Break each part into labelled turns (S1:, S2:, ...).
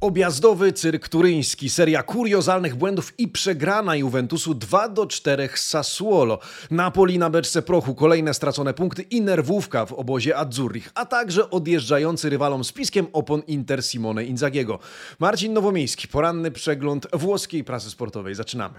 S1: Objazdowy cyrk turyński, seria kuriozalnych błędów i przegrana Juventusu 2 do 4 z Sassuolo. Napoli na beczce prochu, kolejne stracone punkty i nerwówka w obozie Azzurrich, a także odjeżdżający rywalom z piskiem opon Inter Simone Inzagiego. Marcin Nowomiejski, poranny przegląd włoskiej prasy sportowej. Zaczynamy.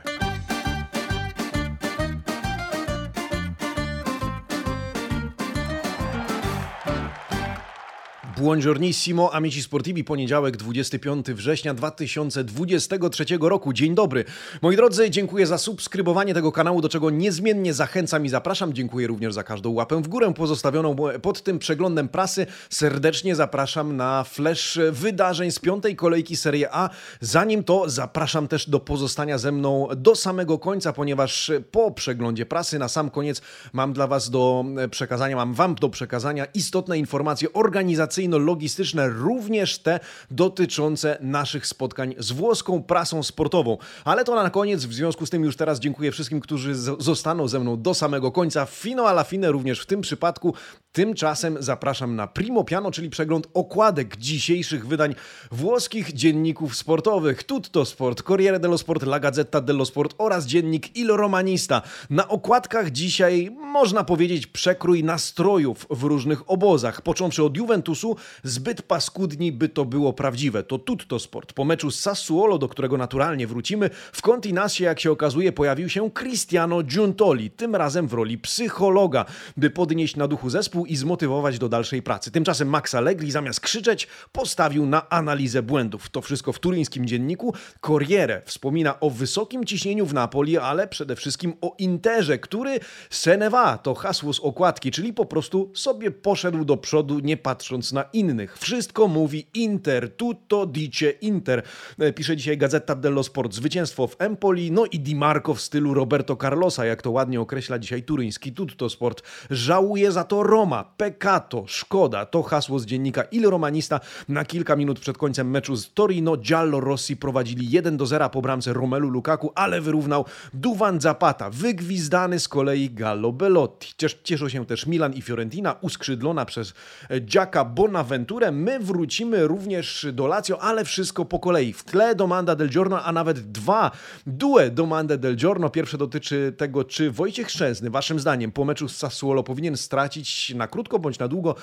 S1: Buongiornissimo, amici sportivi, poniedziałek 25 września 2023 roku. Dzień dobry. Moi drodzy, dziękuję za subskrybowanie tego kanału, do czego niezmiennie zachęcam i zapraszam. Dziękuję również za każdą łapę w górę pozostawioną pod tym przeglądem prasy. Serdecznie zapraszam na flash wydarzeń z piątej kolejki Serie A. Zanim to, zapraszam też do pozostania ze mną do samego końca, ponieważ po przeglądzie prasy na sam koniec mam dla Was do przekazania, mam Wam do przekazania istotne informacje organizacyjne organizacyjno-logistyczne, również te dotyczące naszych spotkań z włoską prasą sportową. Ale to na koniec, w związku z tym już teraz dziękuję wszystkim, którzy zostaną ze mną do samego końca. Fino alla fine również w tym przypadku. Tymczasem zapraszam na Primo Piano, czyli przegląd okładek dzisiejszych wydań włoskich dzienników sportowych. Tutto Sport, Corriere dello Sport, La Gazzetta dello Sport oraz dziennik Il Romanista. Na okładkach dzisiaj można powiedzieć przekrój nastrojów w różnych obozach, począwszy od Juventusu zbyt paskudni, by to było prawdziwe. To tutto sport. Po meczu z Sassuolo, do którego naturalnie wrócimy, w Continasie, jak się okazuje, pojawił się Cristiano Giuntoli, tym razem w roli psychologa, by podnieść na duchu zespół i zmotywować do dalszej pracy. Tymczasem Max Allegri zamiast krzyczeć, postawił na analizę błędów. To wszystko w turyńskim dzienniku. Corriere wspomina o wysokim ciśnieniu w Napoli, ale przede wszystkim o Interze, który Seneva to hasło z okładki, czyli po prostu sobie poszedł do przodu, nie patrząc na innych. Wszystko mówi Inter, tutto dice Inter. E, pisze dzisiaj Gazeta dello Sport. Zwycięstwo w Empoli, no i Di Marco w stylu Roberto Carlosa, jak to ładnie określa dzisiaj turyński Tutto Sport. Żałuje za to Roma, peccato, szkoda. To hasło z dziennika Il Romanista. Na kilka minut przed końcem meczu z Torino Giallo Rossi prowadzili 1 do 0 po bramce Romelu Lukaku, ale wyrównał Duvan Zapata, wygwizdany z kolei Gallo Belotti. Cieszą się też Milan i Fiorentina, uskrzydlona przez Giacca Bonaventurę. My wrócimy również do Lazio, ale wszystko po kolei. W tle Domanda del Giorno, a nawet dwa due Domanda del Giorno. Pierwsze dotyczy tego, czy Wojciech Szczęsny, waszym zdaniem, po meczu z Sassuolo powinien stracić na krótko bądź na długo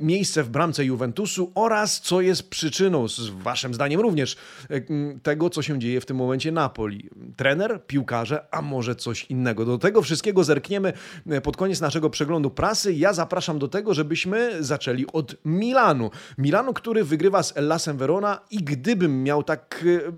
S1: miejsce w bramce Juventusu oraz co jest przyczyną, z waszym zdaniem również, tego, co się dzieje w tym momencie Napoli. Trener, piłkarze, a może coś innego. Do tego wszystkiego zerkniemy pod koniec naszego przeglądu prasy. Ja zapraszam do tego, żebyśmy zaczęli od Milanu. Milanu, który wygrywa z Ellasem Verona i gdybym miał tak e,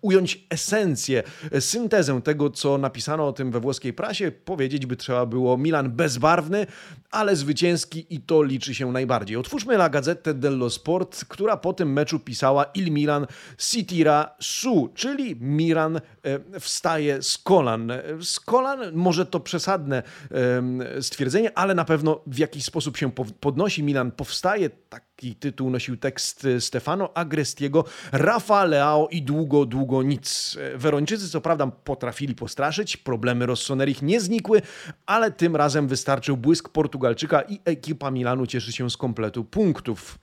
S1: ująć esencję, syntezę tego, co napisano o tym we włoskiej prasie, powiedzieć by trzeba było Milan bezbarwny, ale zwycięski i to liczy się najbardziej. Otwórzmy La Gazzetta dello Sport, która po tym meczu pisała Il Milan si tira su, czyli Milan wstaje z kolan. Z kolan może to przesadne stwierdzenie, ale na pewno w jakiś sposób się podnosi. Milan powstaje, taki tytuł nosił tekst Stefano Agrestiego, Rafa Leao i długo, długo nic. Werończycy co prawda potrafili postraszyć, problemy Rossonerich nie znikły, ale tym razem wystarczył błysk Portugalczyka i ekipa Milanu cieszy się z kompletu punktów.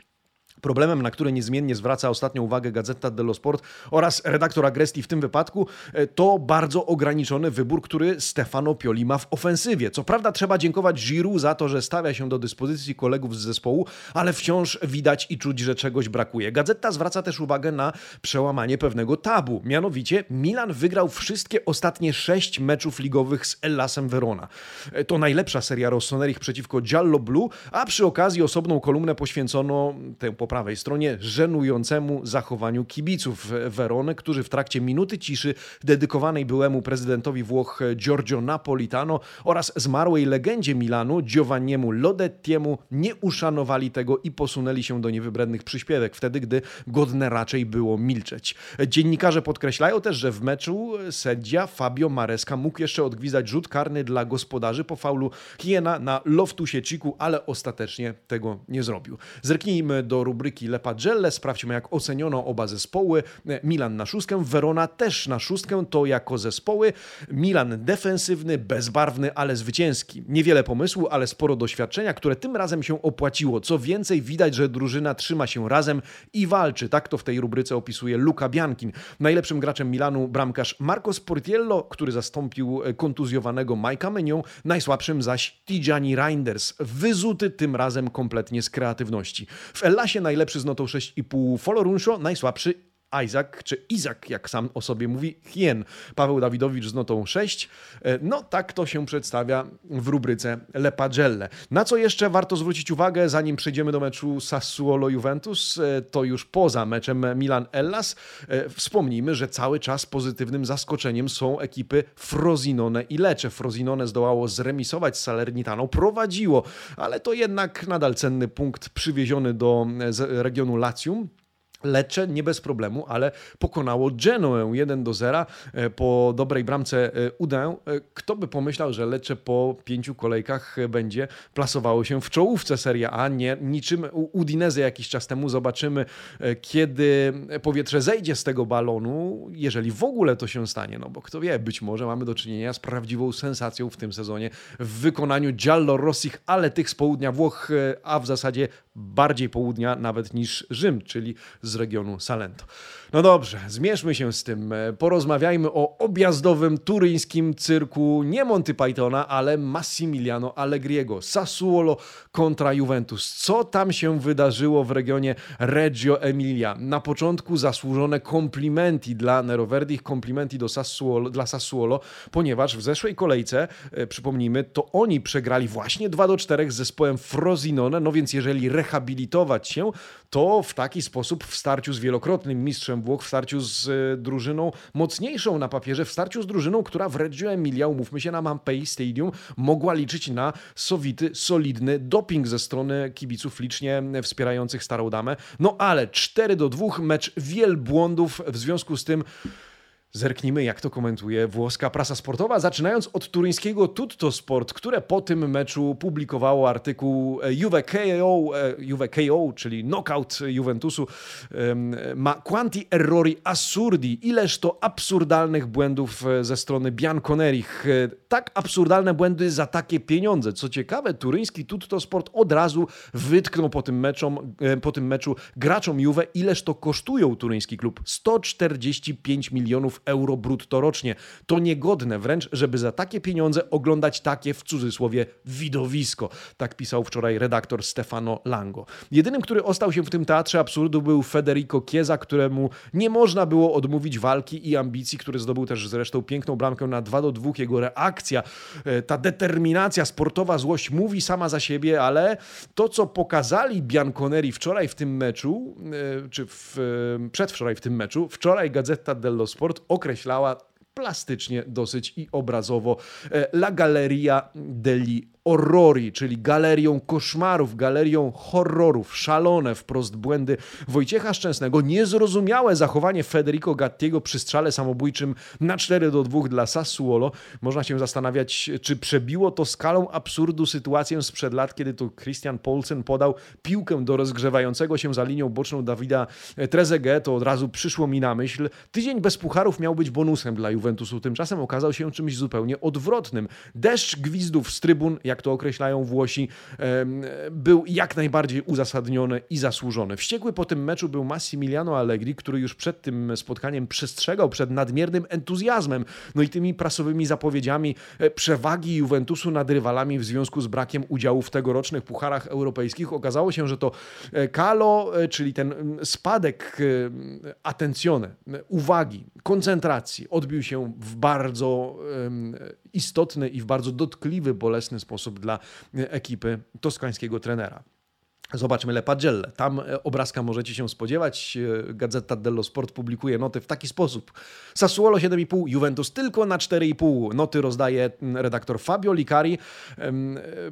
S1: Problemem, na który niezmiennie zwraca ostatnią uwagę Gazeta dello Sport oraz redaktor Agresti w tym wypadku, e, to bardzo ograniczony wybór, który Stefano Pioli ma w ofensywie. Co prawda trzeba dziękować Giroud za to, że stawia się do dyspozycji kolegów z zespołu, ale wciąż widać i czuć, że czegoś brakuje. Gazeta zwraca też uwagę na przełamanie pewnego tabu. Mianowicie Milan wygrał wszystkie ostatnie sześć meczów ligowych z Ellasem Verona. E, to najlepsza seria Rossonerich przeciwko Giallo Blue, a przy okazji osobną kolumnę poświęcono temu po prawej stronie żenującemu zachowaniu kibiców Werony, którzy w trakcie minuty ciszy dedykowanej byłemu prezydentowi Włoch Giorgio Napolitano oraz zmarłej legendzie Milanu Giovanniemu Lodettiemu nie uszanowali tego i posunęli się do niewybrednych przyśpiewek, wtedy gdy godne raczej było milczeć. Dziennikarze podkreślają też, że w meczu sędzia Fabio Maresca mógł jeszcze odgwizdać rzut karny dla gospodarzy po faulu Hiena na Loftusie Ciku, ale ostatecznie tego nie zrobił. Zerknijmy do rubriki rubryki Le Pagelle. Sprawdźmy, jak oceniono oba zespoły. Milan na szóstkę, Verona też na szóstkę, to jako zespoły. Milan defensywny, bezbarwny, ale zwycięski. Niewiele pomysłu, ale sporo doświadczenia, które tym razem się opłaciło. Co więcej, widać, że drużyna trzyma się razem i walczy. Tak to w tej rubryce opisuje Luca Biankin. Najlepszym graczem Milanu bramkarz Marco Sportiello, który zastąpił kontuzjowanego Majka Menion, najsłabszym zaś Tijani Reinders, wyzuty tym razem kompletnie z kreatywności. W Ellasie najlepszy z notą 6,5 Folorunsho, najsłabszy Isaac, czy Izak, jak sam o sobie mówi, Hien. Paweł Dawidowicz z notą 6. E, no tak to się przedstawia w rubryce Le Pagelle. Na co jeszcze warto zwrócić uwagę, zanim przejdziemy do meczu Sassuolo-Juventus, e, to już poza meczem Milan-Ellas, e, wspomnijmy, że cały czas pozytywnym zaskoczeniem są ekipy Frosinone i Lecce. Frosinone zdołało zremisować z Salernitaną, prowadziło, ale to jednak nadal cenny punkt przywieziony do regionu Latium. Lecce nie bez problemu, ale pokonało Genoę 1 do 0 e, po dobrej bramce e, Udę. E, kto by pomyślał, że Lecce po pięciu kolejkach będzie plasowało się w czołówce Serie A, nie niczym Udinese jakiś czas temu. Zobaczymy, kiedy powietrze zejdzie z tego balonu, jeżeli w ogóle to się stanie, no bo kto wie, być może mamy do czynienia z prawdziwą sensacją w tym sezonie w wykonaniu Giallo Rossich, ale tych z południa Włoch, a w zasadzie bardziej południa nawet niż Rzym, czyli z regionu Salento. No dobrze, zmierzmy się z tym. Porozmawiajmy o objazdowym turyńskim cyrku nie Monty Pythona, ale Massimiliano Allegriego. Sassuolo kontra Juventus. Co tam się wydarzyło w regionie Reggio Emilia? Na początku zasłużone komplimenti dla Neroverdi, komplimenti do Sassuolo, dla Sassuolo, ponieważ w zeszłej kolejce, e, przypomnijmy, to oni przegrali właśnie 2 do 4 z zespołem Frosinone, no więc jeżeli rehabilitować się, to w taki sposób w starciu z wielokrotnym mistrzem Włoch, w starciu z e, drużyną mocniejszą na papierze, w starciu z drużyną, która w Reggio Emilia, umówmy się, na Mampei Stadium, mogła liczyć na sowity, solidny doping ze strony kibiców licznie wspierających Starą Damę. No ale 4 do 2, mecz wielbłądów, w związku z tym Zerknijmy, jak to komentuje włoska prasa sportowa, zaczynając od turyńskiego Tutto Sport, które po tym meczu publikowało artykuł e, Juve KO, e, Juve KO czyli knockout Juventusu, ma quanti errori assurdi, ileż to absurdalnych błędów e, ze strony Bianconerich. Tak absurdalne błędy za takie pieniądze. Co ciekawe, turyński Tutto Sport od razu wytknął po tym, meczom, po tym meczu graczom Juve, ileż to kosztują turyński klub. 145 milionów euro brutto rocznie. To niegodne wręcz, żeby za takie pieniądze oglądać takie w cudzysłowie widowisko. Tak pisał wczoraj redaktor Stefano Lango. Jedynym, który ostał się w tym teatrze absurdu był Federico Chiesa, któremu nie można było odmówić walki i ambicji, który zdobył też zresztą piękną bramkę na 2 do 2. Jego reakcja, e, ta determinacja, sportowa złość mówi sama za siebie, ale to, co pokazali Bianconeri wczoraj w tym meczu, e, czy w, e, przedwczoraj w tym meczu, wczoraj Gazeta dello Sport określała plastycznie dosyć i obrazowo e, La Galleria degli Orrori, czyli galerią koszmarów, galerią horrorów, szalone wprost błędy Wojciecha Szczęsnego, niezrozumiałe zachowanie Federico Gattiego przy strzale samobójczym na 4 do 2 dla Sassuolo. Można się zastanawiać, czy przebiło to skalą absurdu sytuację sprzed lat, kiedy to Christian Paulsen podał piłkę do rozgrzewającego się za linią boczną Dawida Trezeguet, to od razu przyszło mi na myśl. Tydzień bez pucharów miał być bonusem dla Juventusu, tymczasem okazał się czymś zupełnie odwrotnym. Deszcz gwizdów z trybun, jak jak to określają Włosi, był jak najbardziej uzasadniony i zasłużony. Wściekły po tym meczu był Massimiliano Allegri, który już przed tym spotkaniem przestrzegał przed nadmiernym entuzjazmem, no i tymi prasowymi zapowiedziami e, przewagi Juventusu nad rywalami w związku z brakiem udziału w tegorocznych pucharach europejskich. Okazało się, że to Kalo, e, e, czyli ten spadek atencjone, uwagi, koncentracji odbił się w bardzo istotny i w bardzo dotkliwy, bolesny sposób dla ekipy toskańskiego trenera. Zobaczmy Le Pagelle. Tam e, obrazka możecie się spodziewać. E, Gazeta dello Sport publikuje noty w taki sposób. Sassuolo 7,5, Juventus tylko na 4,5. Noty rozdaje redaktor Fabio Licari. E,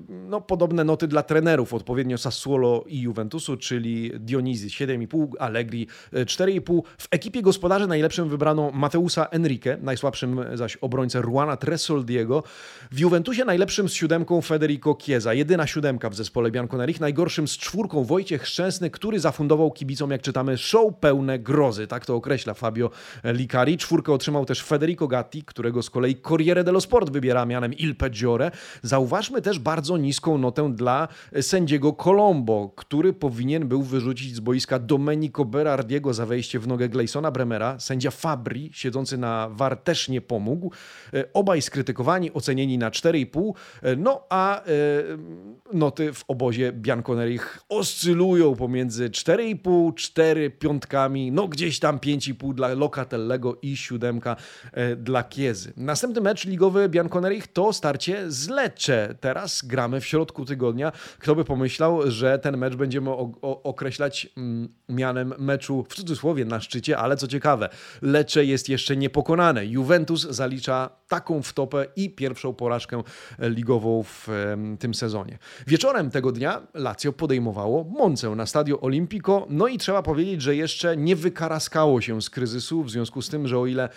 S1: no, podobne noty dla trenerów, odpowiednio Sassuolo i Juventusu, czyli Dionizzi 7,5, Allegri 4,5. W ekipie gospodarzy najlepszym wybrano Mateusa Enrique, najsłabszym zaś obrońcę Ruana Tresoldiego. W Juventusie najlepszym z siódemką Federico Chiesa, jedyna siódemka w zespole Bianconerich, najgorszym z czwórką Wojciech Szczęsny, który zafundował kibicom, jak czytamy, show pełne grozy. Tak to określa Fabio Licari. Czwórkę otrzymał też Federico Gatti, którego z kolei Corriere dello Sport wybiera mianem Il Peggiore. Zauważmy też bardzo niską notę dla sędziego Colombo, który powinien był wyrzucić z boiska Domenico Berardiego za wejście w nogę Gleisona Bremera. Sędzia Fabri, siedzący na VAR, też nie pomógł. Obaj skrytykowani, ocenieni na 4,5. No a noty w obozie Bianconerich oscylują pomiędzy 4,5, 4 piątkami, no gdzieś tam 5,5 dla Locatellego i 7 dla Kiezy. Następny mecz ligowy Bianconerich to starcie z Lecce. Teraz gramy w środku tygodnia. Kto by pomyślał, że ten mecz będziemy określać mm, mianem meczu w cudzysłowie na szczycie, ale co ciekawe, Lecce jest jeszcze niepokonane. Juventus zalicza taką wtopę i pierwszą porażkę ligową w tym sezonie. Wieczorem tego dnia Lazio podejmowało Moncę na Stadio Olimpico, no i trzeba powiedzieć, że jeszcze nie wykaraskało się z kryzysu, w związku z tym, że o ile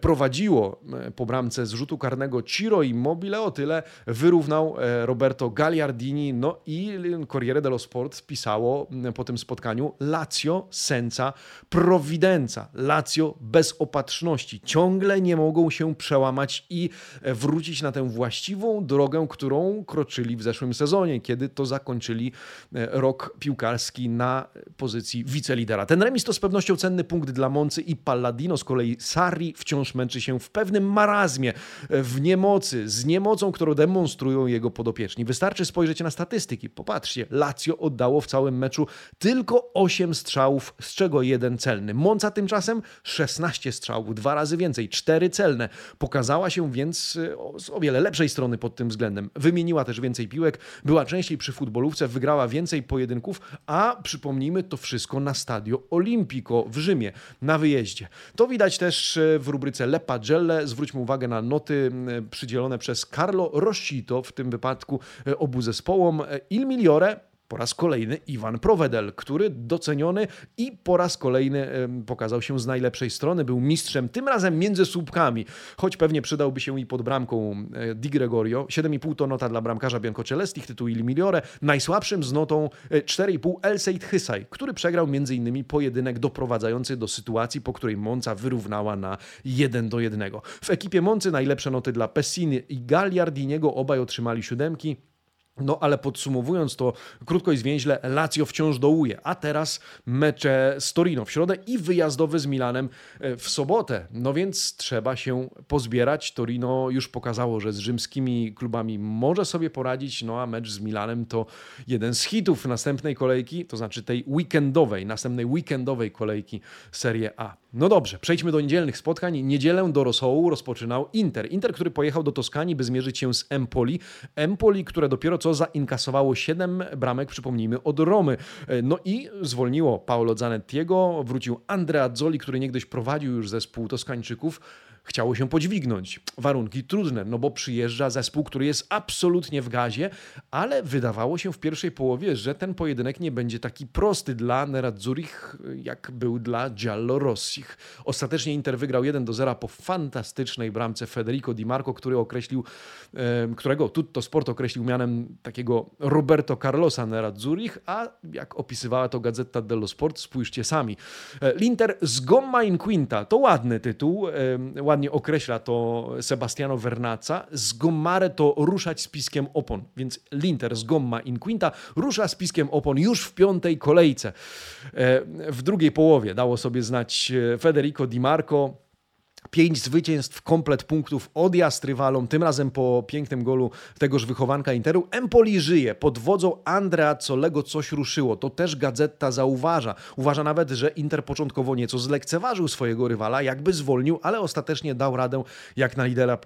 S1: prowadziło e, po bramce z rzutu karnego Ciro Immobile, o tyle wyrównał e, Roberto Gagliardini, no i Corriere dello Sport pisało po tym spotkaniu Lazio senza providenza. Lazio bez opatrzności. Ciągle nie mogą się przełamać i e, wrócić na tę właściwą drogę, którą kroczyli w zeszłym sezonie, kiedy to zakończyli rok piłkarski na pozycji wicelidera. Ten remis to z pewnością cenny punkt dla Moncy i Palladino. Z kolei Sarri wciąż męczy się w pewnym marazmie, w niemocy, z niemocą, którą demonstrują jego podopieczni. Wystarczy spojrzeć na statystyki. Popatrzcie, Lazio oddało w całym meczu tylko 8 strzałów, z czego jeden celny. Monca tymczasem 16 strzałów, dwa razy więcej, cztery celne. Pokazała się więc e, z o wiele lepszej strony pod tym względem. Wymieniła też więcej piłek, była częściej przy futbolówce, wygrała więcej pojedynków, a przypomnijmy to wszystko na Stadio Olimpico w Rzymie, na wyjeździe. To widać też e, w rubryce Le Pagelle. Zwróćmy uwagę na noty przydzielone przez Carlo Rossito, w tym wypadku e, obu zespołom. Il Migliore po raz kolejny Iwan Provedel, który doceniony i po raz kolejny pokazał się z najlepszej strony. Był mistrzem, tym razem między słupkami, choć pewnie przydałby się i pod bramką e, Di Gregorio. 7,5 to nota dla bramkarza Biancocelestich, tytuł Il Migliore. Najsłabszym z notą 4,5 El Seid Hysaj, który przegrał m.in. pojedynek doprowadzający do sytuacji, po której Monca wyrównała na 1 do 1. W ekipie Moncy najlepsze noty dla Pessini i Gagliardiniego, obaj otrzymali siódemki. No ale podsumowując to krótko i zwięźle, Lazio wciąż dołuje, a teraz mecze z Torino w środę i wyjazdowy z Milanem e, w sobotę. No więc trzeba się pozbierać. Torino już pokazało, że z rzymskimi klubami może sobie poradzić, no a mecz z Milanem to jeden z hitów następnej kolejki, to znaczy tej weekendowej, następnej weekendowej kolejki Serie A. No dobrze, przejdźmy do niedzielnych spotkań. Niedzielę do Rosołu rozpoczynał Inter. Inter, który pojechał do Toskanii, by zmierzyć się z Empoli. Empoli, które dopiero co zainkasowało 7 bramek, przypomnijmy, od Romy. E, no i zwolniło Paolo Zanettiego, wrócił Andrea Zoli, który niegdyś prowadził już zespół Toskańczyków chciało się podźwignąć. Warunki trudne, no bo przyjeżdża zespół, który jest absolutnie w gazie, ale wydawało się w pierwszej połowie, że ten pojedynek nie będzie taki prosty dla Nerazzurich, jak był dla Giallo Rossich. Ostatecznie Inter wygrał 1 do 0 po fantastycznej bramce Federico Di Marco, który określił, którego Tutto Sport określił mianem takiego Roberto Carlosa Nerazzurich, a jak opisywała to Gazeta dello Sport, spójrzcie sami. E, L'Inter z Gomma in Quinta, to ładny tytuł, ładnie określa to Sebastiano Vernaca, z Gommare to ruszać z piskiem opon, więc Linter z Gomma in Quinta rusza z piskiem opon już w piątej kolejce. E, w drugiej połowie dało sobie znać e, Federico Di Marco, Pięć zwycięstw, komplet punktów, odjazd rywalom, tym razem po pięknym golu tegoż wychowanka Interu. Empoli żyje, pod wodzą Andrea Colego coś ruszyło, to też Gazeta zauważa. Uważa nawet, że Inter początkowo nieco zlekceważył swojego rywala, jakby zwolnił, ale ostatecznie dał radę, jak na lidera,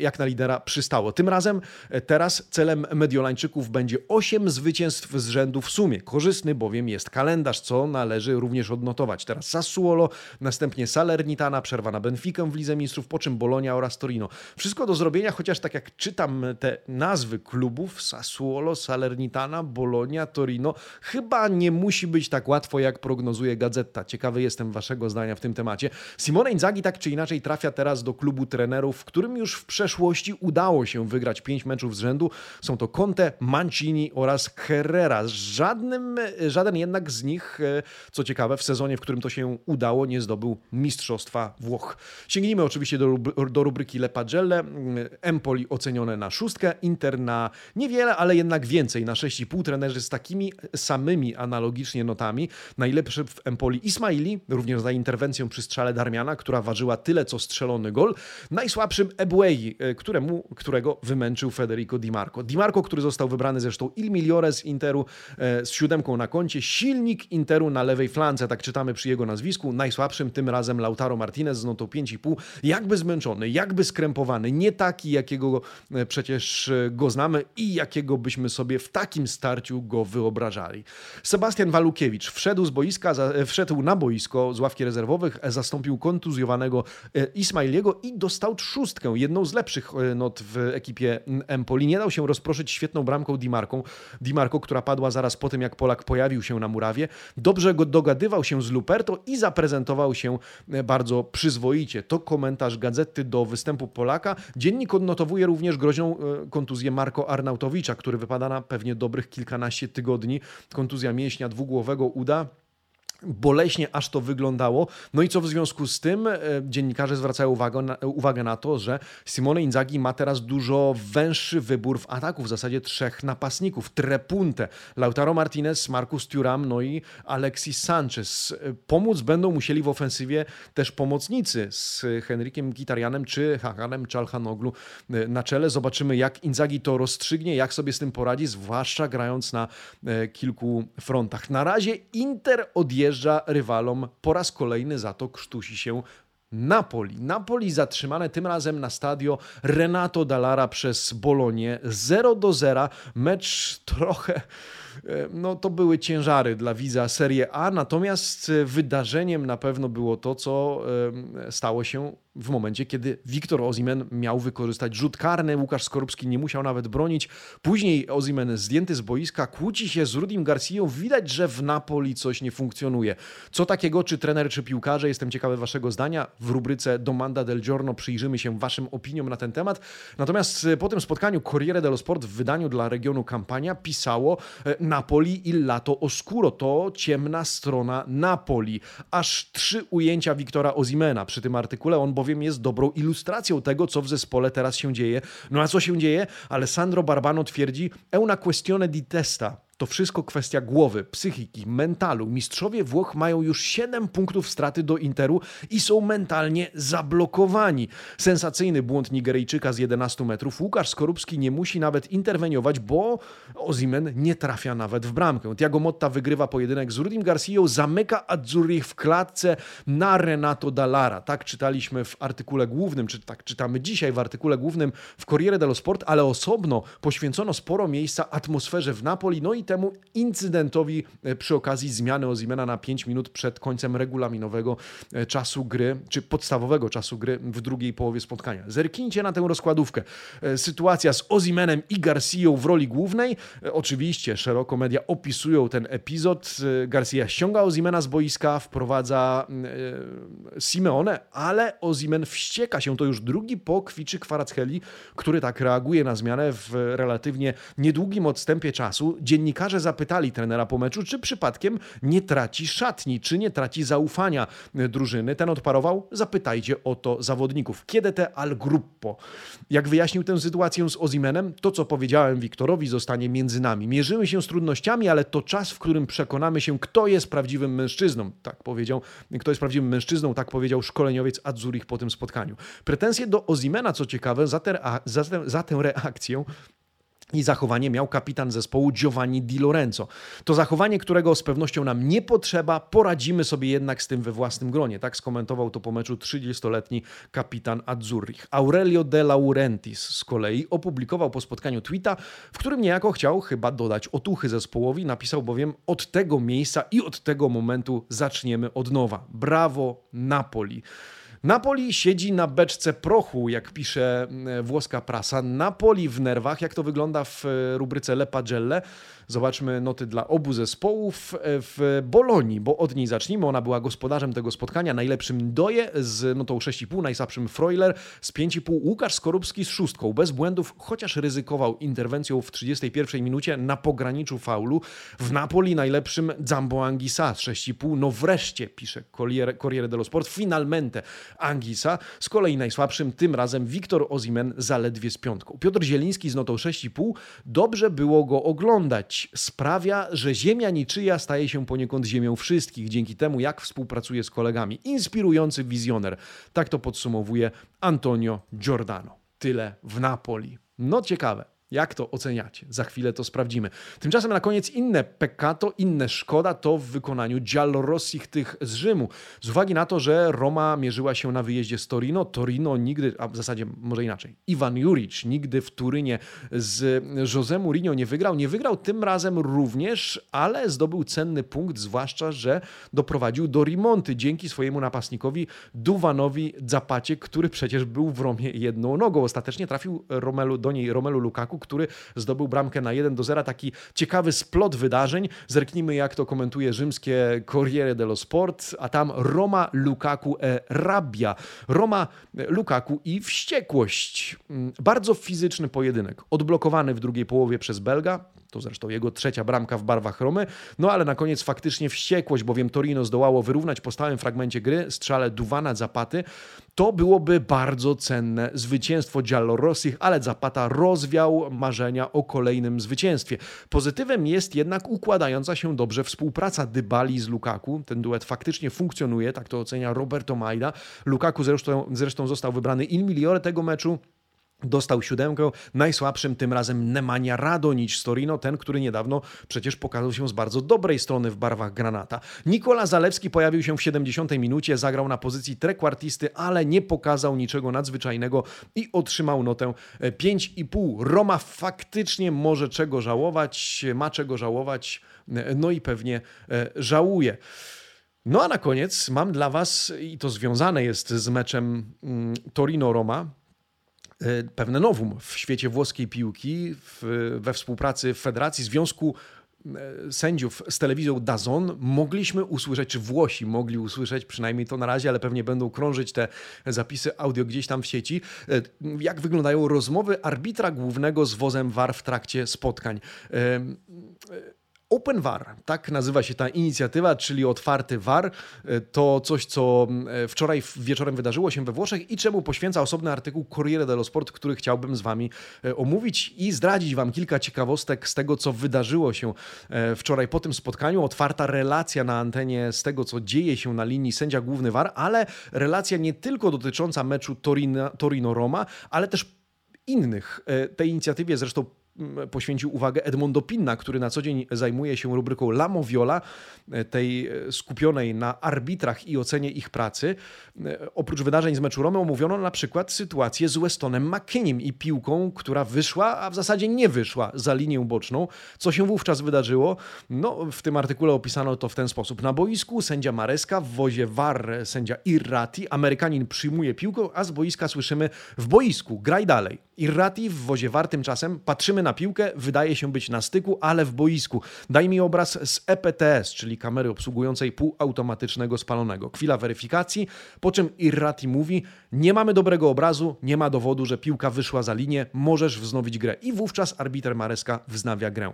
S1: jak na lidera przystało. Tym razem e, teraz celem Mediolańczyków będzie osiem zwycięstw z rzędu w sumie. Korzystny bowiem jest kalendarz, co należy również odnotować. Teraz Sassuolo, następnie Salernitana, przerwa na Benfica, w Lidze Mistrzów, po czym Bolonia oraz Torino. Wszystko do zrobienia, chociaż tak jak czytam te nazwy klubów, Sassuolo, Salernitana, Bolonia, Torino, chyba nie musi być tak łatwo, jak prognozuje Gazetta. Ciekawy jestem waszego zdania w tym temacie. Simone Inzaghi tak czy inaczej trafia teraz do klubu trenerów, w którym już w przeszłości udało się wygrać pięć meczów z rzędu. Są to Conte, Mancini oraz Herrera. Żadnym, żaden jednak z nich, e, co ciekawe, w sezonie, w którym to się udało, nie zdobył Mistrzostwa Włoch. Sięgnijmy oczywiście do, do rubryki Le Pagelle. Empoli ocenione na szóstkę, Inter na niewiele, ale jednak więcej, na 6,5 trenerzy z takimi samymi analogicznie notami. Najlepszy w Empoli Ismaili, również za interwencją przy strzale Darmiana, która ważyła tyle co strzelony gol. Najsłabszym Ebuei, któremu, którego wymęczył Federico Di Marco. Di Marco, który został wybrany zresztą Il Migliore z Interu e, z siódemką na koncie, silnik Interu na lewej flance, tak czytamy przy jego nazwisku. Najsłabszym tym razem Lautaro Martinez z notą 5,5. Jakby zmęczony, jakby skrępowany, nie taki, jakiego e, przecież go znamy i jakiego byśmy sobie w takim starciu go wyobrażali. Sebastian Walukiewicz wszedł z boiska, wszedł na boisko z ławki rezerwowych, zastąpił kontuzjowanego Ismailiego i dostał szóstkę, jedną z lepszych not w ekipie Empoli. Nie dał się rozproszyć świetną bramką Di Marco, Di Marco, która padła zaraz po tym, jak Polak pojawił się na murawie. Dobrze go dogadywał się z Luperto i zaprezentował się e, bardzo przyzwoicie. To komentarz gazety do występu Polaka. Dziennik odnotowuje również groźną e, kontuzję Marko Arnautowicza, który wypada na pewnie dobrych kilkanaście tygodni. Kontuzja mięśnia dwugłowego uda boleśnie aż to wyglądało. No i co w związku z tym e, dziennikarze zwracają uwagę na, uwagę na to, że Simone Inzaghi ma teraz dużo węższy wybór w ataku, w zasadzie trzech napastników. Trepunte, Lautaro Martinez, Marcus Thuram, no i Alexis Sanchez. E, pomóc będą musieli w ofensywie też pomocnicy z Henrykiem Gitarianem czy Hakanem Czalhanoglu e, na czele. Zobaczymy jak Inzaghi to rozstrzygnie, jak sobie z tym poradzi, zwłaszcza grając na kilku frontach. Na razie Inter odjeżdża odjeżdża rywalom po raz kolejny za to krztusi się Napoli. Napoli zatrzymane tym razem na stadio Renato Dallara przez Bolonię 0 do 0. Mecz trochę no to były ciężary dla widza Serie A, natomiast wydarzeniem na pewno było to, co e, stało się w momencie, kiedy Wiktor Ozimen miał wykorzystać rzut karny, Łukasz Skorupski nie musiał nawet bronić. Później Ozimen zdjęty z boiska, kłóci się z Rudim Garcją. Widać, że w Napoli coś nie funkcjonuje. Co takiego, czy trener, czy piłkarze? Jestem ciekawy waszego zdania. W rubryce Domanda del Giorno przyjrzymy się waszym opiniom na ten temat. Natomiast e, po tym spotkaniu Corriere dello Sport w wydaniu dla regionu Kampania pisało e, Napoli il lato oscuro. To ciemna strona Napoli. Aż trzy ujęcia Wiktora Ozimena przy tym artykule. On bowiem jest dobrą ilustracją tego, co w zespole teraz się dzieje. No a co się dzieje? Alessandro Barbano twierdzi, è una questione di testa. To wszystko kwestia głowy, psychiki, mentalu. Mistrzowie Włoch mają już 7 punktów straty do Interu i są mentalnie zablokowani. Sensacyjny błąd Nigeryjczyka z 11 metrów. Łukasz Skorupski nie musi nawet interweniować, bo Ozimen nie trafia nawet w bramkę. Tiago Motta wygrywa pojedynek z Rudim Garcją, zamyka Azzurri w klatce na Renato Dallara. Tak czytaliśmy w artykule głównym, czy tak czytamy dzisiaj w artykule głównym w Corriere dello Sport, ale osobno poświęcono sporo miejsca atmosferze w Napoli, no i temu incydentowi e, przy okazji zmiany Ozimena na 5 minut przed końcem regulaminowego e, czasu gry, czy podstawowego czasu gry w drugiej połowie spotkania. Zerknijcie na tę rozkładówkę. E, sytuacja z Ozimenem i Garcją w roli głównej. Oczywiście szeroko media opisują ten epizod. Garcia ściąga Ozimena z boiska, wprowadza Simeone, ale Ozimen wścieka się. To już drugi po kwiczy Kwaracheli, który tak reaguje na zmianę w relatywnie niedługim odstępie czasu. Dziennik Dziennikarze zapytali trenera po meczu, czy przypadkiem nie traci szatni, czy nie traci zaufania drużyny. Ten odparował: Zapytajcie o to zawodników. Kiedy te al gruppo? Jak wyjaśnił tę sytuację z Ozimenem, to co powiedziałem Wiktorowi zostanie między nami. Mierzymy się z trudnościami, ale to czas, w którym przekonamy się, kto jest prawdziwym mężczyzną. Tak powiedział, kto jest prawdziwym mężczyzną, tak powiedział szkoleniowiec Adzurich po tym spotkaniu. Pretensje do Ozimena, co ciekawe, za, te, za, za tę reakcję i zachowanie miał kapitan zespołu Giovanni Di Lorenzo. To zachowanie, którego z pewnością nam nie potrzeba, poradzimy sobie jednak z tym we własnym gronie. Tak skomentował to po meczu 30-letni kapitan Azzurrich. Aurelio De Laurentiis z kolei opublikował po spotkaniu tweeta, w którym niejako chciał chyba dodać otuchy zespołowi. Napisał bowiem od tego miejsca i od tego momentu zaczniemy od nowa. Brawo Napoli. Napoli siedzi na beczce prochu, jak pisze e, włoska prasa. Napoli w nerwach. Jak to wygląda w e, rubryce Le Pagelle? Zobaczmy noty dla obu zespołów w Bolonii, bo od niej zacznijmy. Ona była gospodarzem tego spotkania. Najlepszym Doje z notą 6,5, najsłabszym Freuler z 5,5. Łukasz Skorupski z szóstką, bez błędów, chociaż ryzykował interwencją w 31 minucie na pograniczu faulu. W Napoli najlepszym Zambo Anguissa z 6,5. No wreszcie, pisze Corriere dello Sport, finalmente Angisa. Z kolei najsłabszym tym razem Wiktor Ozimen zaledwie z piątką. Piotr Zieliński z notą 6,5. Dobrze było go oglądać. Sprawia, że ziemia niczyja staje się poniekąd ziemią wszystkich, dzięki temu jak współpracuje z kolegami. Inspirujący wizjoner. Tak to podsumowuje Antonio Giordano. Tyle w Napoli. No ciekawe. Jak to oceniacie? Za chwilę to sprawdzimy. Tymczasem na koniec inne peccato, inne szkoda to w wykonaniu Giallorossich tych z Rzymu. Z uwagi na to, że Roma mierzyła się na wyjeździe z Torino, Torino nigdy, a w zasadzie może inaczej, Iwan Juric nigdy w Turynie z José Mourinho nie wygrał. Nie wygrał tym razem również, ale zdobył cenny punkt, zwłaszcza, że doprowadził do remonty dzięki swojemu napastnikowi Duwanowi Zapacie, który przecież był w Romie jedną nogą. Ostatecznie trafił Romelu, do niej Romelu Lukaku, który zdobył bramkę na 1 do 0. Taki ciekawy splot wydarzeń. Zerknijmy, jak to komentuje rzymskie Corriere dello Sport, a tam Roma, Lukaku, e, Rabia. Roma, Lukaku i wściekłość. Mm, bardzo fizyczny pojedynek. Odblokowany w drugiej połowie przez Belga. To zresztą jego trzecia bramka w barwach Romy. No ale na koniec faktycznie wściekłość, bowiem Torino zdołało wyrównać po stałym fragmencie gry strzale Duwana Zapaty. To byłoby bardzo cenne zwycięstwo Giallorossich, ale Zapata rozwiał marzenia o kolejnym zwycięstwie. Pozytywem jest jednak układająca się dobrze współpraca Dybali z Lukaku. Ten duet faktycznie funkcjonuje, tak to ocenia Roberto Maida. Lukaku zresztą, zresztą został wybrany in migliore tego meczu. Dostał siódemkę, najsłabszym tym razem Nemanja Radonic z Torino, ten, który niedawno przecież pokazał się z bardzo dobrej strony w barwach Granata. Nikola Zalewski pojawił się w 70 minucie, zagrał na pozycji trekwartisty, ale nie pokazał niczego nadzwyczajnego i otrzymał notę 5,5. Roma faktycznie może czego żałować, ma czego żałować, no i pewnie e, żałuje. No a na koniec mam dla Was, i to związane jest z meczem mm, Torino-Roma, E, pewne nowum w świecie włoskiej piłki w, we współpracy Federacji Związku e, sędziów z telewizją Dazon mogliśmy usłyszeć, czy Włosi mogli usłyszeć, przynajmniej to na razie, ale pewnie będą krążyć te zapisy audio gdzieś tam w sieci, e, jak wyglądają rozmowy arbitra głównego z wozem VAR w trakcie spotkań. Open VAR, tak nazywa się ta inicjatywa, czyli otwarty VAR. To coś, co e, wczoraj wieczorem wydarzyło się we Włoszech i czemu poświęca osobny artykuł Corriere dello Sport, który chciałbym z Wami e, omówić i zdradzić Wam kilka ciekawostek z tego, co wydarzyło się e, wczoraj po tym spotkaniu. Otwarta relacja na antenie z tego, co dzieje się na linii sędzia główny VAR, ale relacja nie tylko dotycząca meczu Torino-Roma, ale też innych. Tej inicjatywie zresztą poświęcił uwagę Edmondo Pinna, który na co dzień zajmuje się rubryką La Moviola, e, tej e, skupionej na arbitrach i ocenie ich pracy. E, oprócz wydarzeń z meczu Romy omówiono na przykład sytuację z Westonem McKinney i piłką, która wyszła, a w zasadzie nie wyszła za linię boczną. Co się wówczas wydarzyło? No, w tym artykule opisano to w ten sposób. Na boisku sędzia Mareska, w wozie VAR sędzia Irrati, Amerykanin przyjmuje piłkę, a z boiska słyszymy w boisku, graj dalej. Irrati w wozie VAR tymczasem patrzymy na na piłkę, wydaje się być na styku, ale w boisku. Daj mi obraz z EPTS, czyli kamery obsługującej półautomatycznego spalonego. Chwila weryfikacji, po czym Irrati mówi: Nie mamy dobrego obrazu, nie ma dowodu, że piłka wyszła za linię, możesz wznowić grę. I wówczas arbiter Mareska wznawia grę.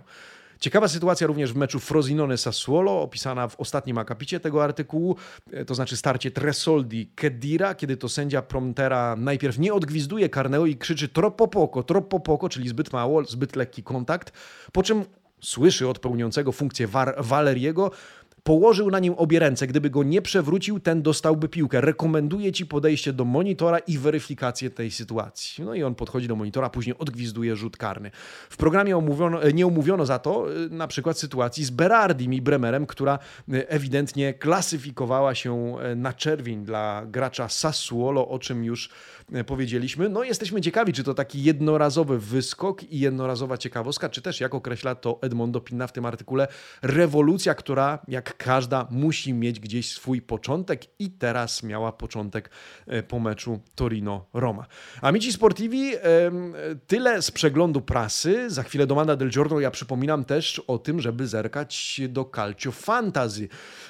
S1: Ciekawa sytuacja również w meczu Frosinone-Sassuolo, opisana w ostatnim akapicie tego artykułu, e, to znaczy starcie Tresoldi-Kedira, kiedy to sędzia Promptera najpierw nie odgwizduje karnego i krzyczy troppo poco, troppo poco, czyli zbyt mało, zbyt lekki kontakt, po czym słyszy od pełniącego funkcję Valeriego, Położył na nim obie ręce. Gdyby go nie przewrócił, ten dostałby piłkę. Rekomenduję ci podejście do monitora i weryfikację tej sytuacji. No i on podchodzi do monitora, później odgwizduje rzut karny. W programie omówiono, nie omówiono za to y, na przykład sytuacji z Berardim i Bremerem, która y, ewidentnie klasyfikowała się na czerwień dla gracza Sassuolo, o czym już powiedzieliśmy. No jesteśmy ciekawi, czy to taki jednorazowy wyskok i jednorazowa ciekawostka, czy też, jak określa to Edmondo Pinna w tym artykule, rewolucja, która jak każda musi mieć gdzieś swój początek i teraz miała początek e, po meczu Torino-Roma. Amici Sportivi, tyle z przeglądu prasy. Za chwilę do Manda del Giorno ja przypominam też o tym, żeby zerkać do Calcio Fantasy.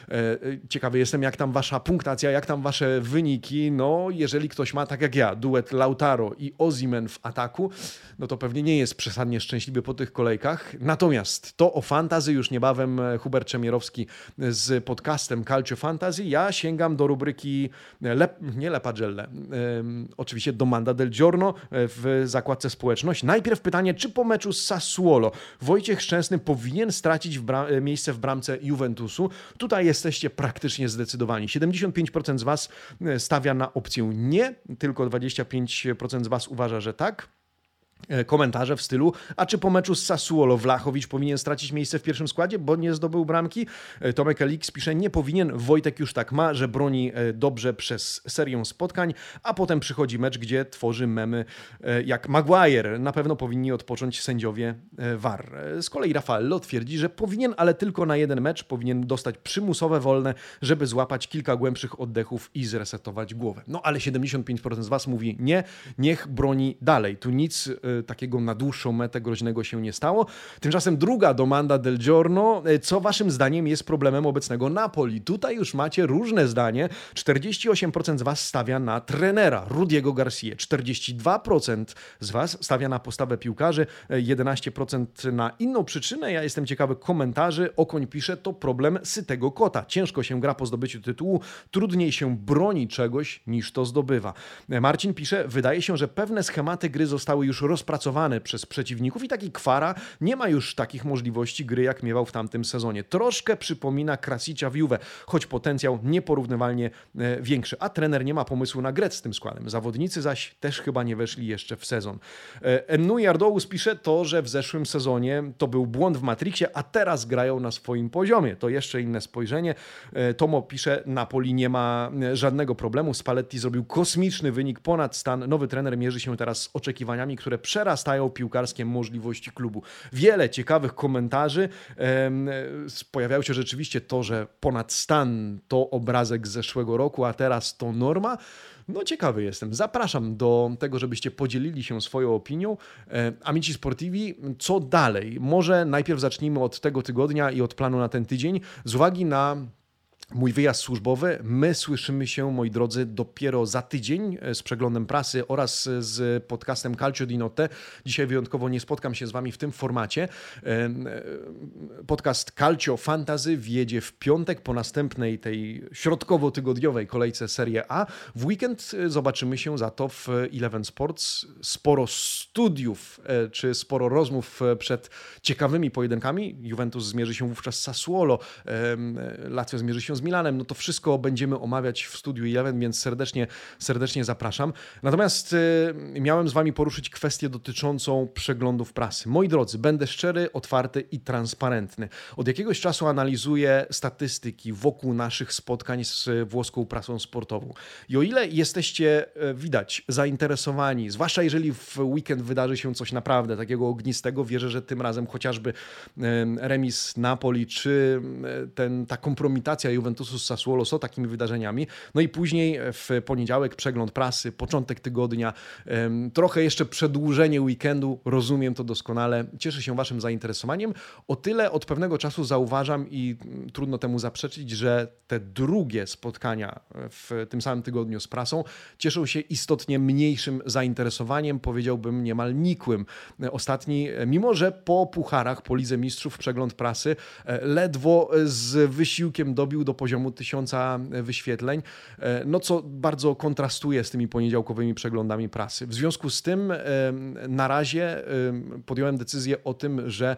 S1: E, ciekawy jestem, jak tam wasza punktacja, jak tam wasze wyniki. No, jeżeli ktoś ma, tak jak ja, duet Lautaro i Ozimen w ataku, no to pewnie nie jest przesadnie szczęśliwy po tych kolejkach. Natomiast to o fantazy już niebawem e, Hubert Czemierowski z podcastem Calcio Fantasy. Ja sięgam do rubryki Lep, nie Lepagelle, oczywiście do Manda del Giorno e, w zakładce społeczność. Najpierw pytanie, czy po meczu z Sassuolo Wojciech Szczęsny powinien stracić w e, miejsce w bramce Juventusu? Tutaj jesteście praktycznie zdecydowani. 75% z Was stawia na opcję nie, tylko 25% z Was uważa, że tak. E, komentarze w stylu, a czy po meczu z Sassuolo Wlachowicz powinien stracić miejsce w pierwszym składzie, bo nie zdobył bramki? E, Tomek Elix pisze, nie powinien, Wojtek już tak ma, że broni e, dobrze przez serię spotkań, a potem przychodzi mecz, gdzie tworzy memy jak Maguire. Na pewno powinni odpocząć sędziowie VAR. Z kolei Rafaello twierdzi, że powinien, ale tylko na jeden mecz, powinien dostać przymusowe wolne, żeby złapać kilka głębszych oddechów i zresetować głowę. No ale 75% z Was mówi nie, niech broni dalej. Tu nic takiego na dłuższą metę groźnego się nie stało. Tymczasem druga domanda del Giorno. E, co waszym zdaniem jest problemem obecnego Napoli? Tutaj już macie różne zdanie. 48% z was stawia na trenera Rudiego Garcia, 42% z was stawia na postawę piłkarzy, 11% e, na inną przyczynę. Ja jestem ciekawy komentarzy. Okoń pisze, to problem sytego kota. Ciężko się gra po zdobyciu tytułu, trudniej się broni czegoś niż to zdobywa. Marcin pisze, wydaje się, że pewne schematy gry zostały już rozpracowane przez przeciwników i taki Kwara nie ma już takich możliwości gry, jak miewał w tamtym sezonie. Troszkę przypomina Krasicia w Juve, choć potencjał nieporównywalnie e, większy, a trener nie ma pomysłu na grę z tym składem. Zawodnicy zaś też chyba nie weszli jeszcze w sezon. E, Ennu Jardous pisze to, że w zeszłym sezonie to był błąd w Matrixie, a teraz grają na swoim poziomie. To jeszcze inne spojrzenie. E, Tomo pisze, Napoli nie ma żadnego problemu. Spalletti zrobił kosmiczny wynik ponad stan. Nowy trener mierzy się teraz z oczekiwaniami, które przerastają piłkarskie możliwości klubu. Wiele ciekawych komentarzy. Pojawiało się rzeczywiście to, że ponad stan to obrazek z zeszłego roku, a teraz to norma. No ciekawy jestem. Zapraszam do tego, żebyście podzielili się swoją opinią. Amici Sportivi, co dalej? Może najpierw zacznijmy od tego tygodnia i od planu na ten tydzień. Z uwagi na mój wyjazd służbowy. My słyszymy się, moi drodzy, dopiero za tydzień e, z przeglądem prasy oraz z podcastem Calcio di Notte. Dzisiaj wyjątkowo nie spotkam się z Wami w tym formacie. E, e, podcast Calcio Fantasy wjedzie w piątek po następnej tej środkowo-tygodniowej kolejce Serie A. W weekend zobaczymy się za to w Eleven Sports. Sporo studiów czy sporo rozmów przed ciekawymi pojedynkami. Juventus zmierzy się wówczas z Sassuolo, Lazio zmierzy się z Milanem, no to wszystko będziemy omawiać w studiu Eleven, więc serdecznie, serdecznie zapraszam. Natomiast y, miałem z Wami poruszyć kwestię dotyczącą przeglądów prasy. Moi drodzy, będę szczery, otwarty i transparentny. Od jakiegoś czasu analizuję statystyki wokół naszych spotkań z włoską prasą sportową. I o ile jesteście, y, widać, zainteresowani, zwłaszcza jeżeli w weekend wydarzy się coś naprawdę takiego ognistego, wierzę, że tym razem chociażby remis Napoli, czy ten, ta kompromitacja Juventusu z Sassuolo takimi wydarzeniami. No i później w poniedziałek przegląd prasy, początek tygodnia, trochę jeszcze przedłużenie weekendu, rozumiem to doskonale. Cieszę się Waszym zainteresowaniem. O tyle od pewnego czasu zauważam i mm, trudno temu zaprzeczyć, że te drugie spotkania w tym samym tygodniu z prasą cieszą się istotnie mniejszym zainteresowaniem, powiedziałbym niemal nikłym. Ostatni, mimo że po pucharach, po Lidze Mistrzów, przegląd prasy e, ledwo z wysiłkiem dobił do poziomu tysiąca wyświetleń, e, no co bardzo kontrastuje z tymi poniedziałkowymi przeglądami prasy. W związku z tym e, na razie e, podjąłem decyzję o tym, że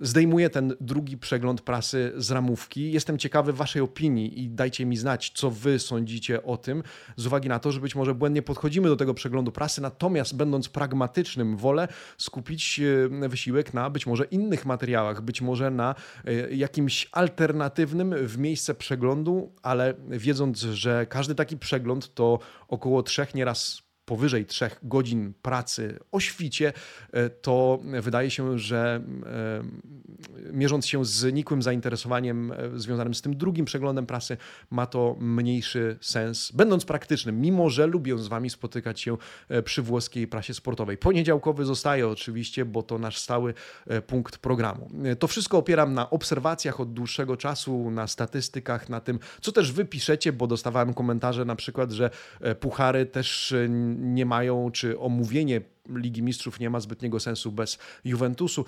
S1: zdejmuję ten drugi przegląd prasy z ramówki. Jestem ciekawy Waszej opinii i dajcie mi znać, co Wy sądzicie o tym, z uwagi na to, że być może błędnie podchodzimy do tego przeglądu prasy, natomiast będąc pragmatycznym, wolę skupić e, wysiłek na być może innych materiałach, być może na e, jakimś alternatywnym w miejsce przeglądu, ale wiedząc, że każdy taki przegląd to około trzech, nieraz powyżej 3 godzin pracy o świcie, to wydaje się, że mierząc się z nikłym zainteresowaniem związanym z tym drugim przeglądem prasy, ma to mniejszy sens, będąc praktycznym, mimo że lubię z Wami spotykać się przy włoskiej prasie sportowej. Poniedziałkowy zostaje oczywiście, bo to nasz stały punkt programu. To wszystko opieram na obserwacjach od dłuższego czasu, na statystykach, na tym, co też Wy piszecie, bo dostawałem komentarze na przykład, że puchary też nie mają, czy omówienie Ligi Mistrzów nie ma zbytniego sensu bez Juventusu.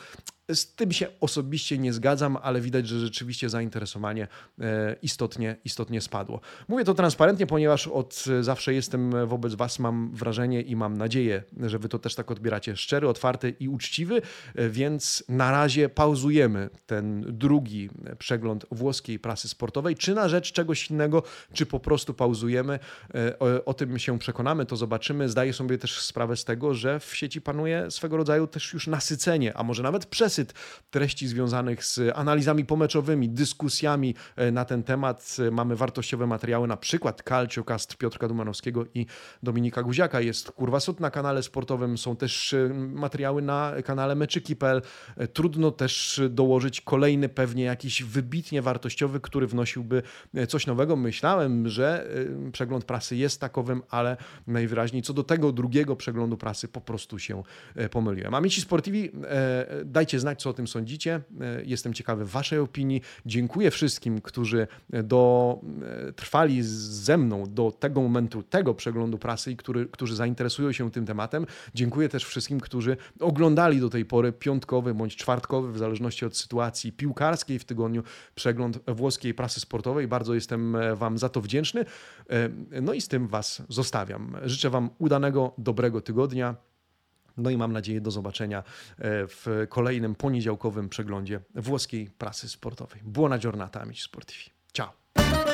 S1: Z tym się osobiście nie zgadzam, ale widać, że rzeczywiście zainteresowanie e, istotnie, istotnie spadło. Mówię to transparentnie, ponieważ od zawsze jestem wobec Was, mam wrażenie i mam nadzieję, że Wy to też tak odbieracie szczery, otwarty i uczciwy, e, więc na razie pauzujemy ten drugi przegląd włoskiej prasy sportowej, czy na rzecz czegoś innego, czy po prostu pauzujemy. E, o, o tym się przekonamy, to zobaczymy. Zdaję sobie też sprawę z tego, że w sieci panuje swego rodzaju też już nasycenie, a może nawet przesyt treści związanych z analizami pomeczowymi, dyskusjami e, na ten temat. Mamy wartościowe materiały, na przykład Calciocast Piotrka Dumanowskiego i Dominika Guziaka. Jest Kurwa Sud na kanale sportowym, są też e, materiały na kanale meczyki.pl. E, trudno też dołożyć kolejny pewnie jakiś wybitnie wartościowy, który wnosiłby coś nowego. Myślałem, że przegląd prasy jest takowym, ale najwyraźniej co do tego drugiego przeglądu prasy po prostu prostu się e, pomyliłem. Amici Sportivi, e, dajcie znać, co o tym sądzicie. E, jestem ciekawy Waszej opinii. Dziękuję wszystkim, którzy do, trwali ze mną do tego momentu, tego przeglądu prasy i który, którzy zainteresują się tym tematem. Dziękuję też wszystkim, którzy oglądali do tej pory piątkowy bądź czwartkowy, w zależności od sytuacji piłkarskiej w tygodniu, przegląd włoskiej prasy sportowej. Bardzo jestem Wam za to wdzięczny. No i z tym Was zostawiam. Życzę Wam udanego, dobrego tygodnia. No i mam nadzieję do zobaczenia e, w kolejnym poniedziałkowym przeglądzie włoskiej prasy sportowej. Buona giornata, amici sportivi. Ciao.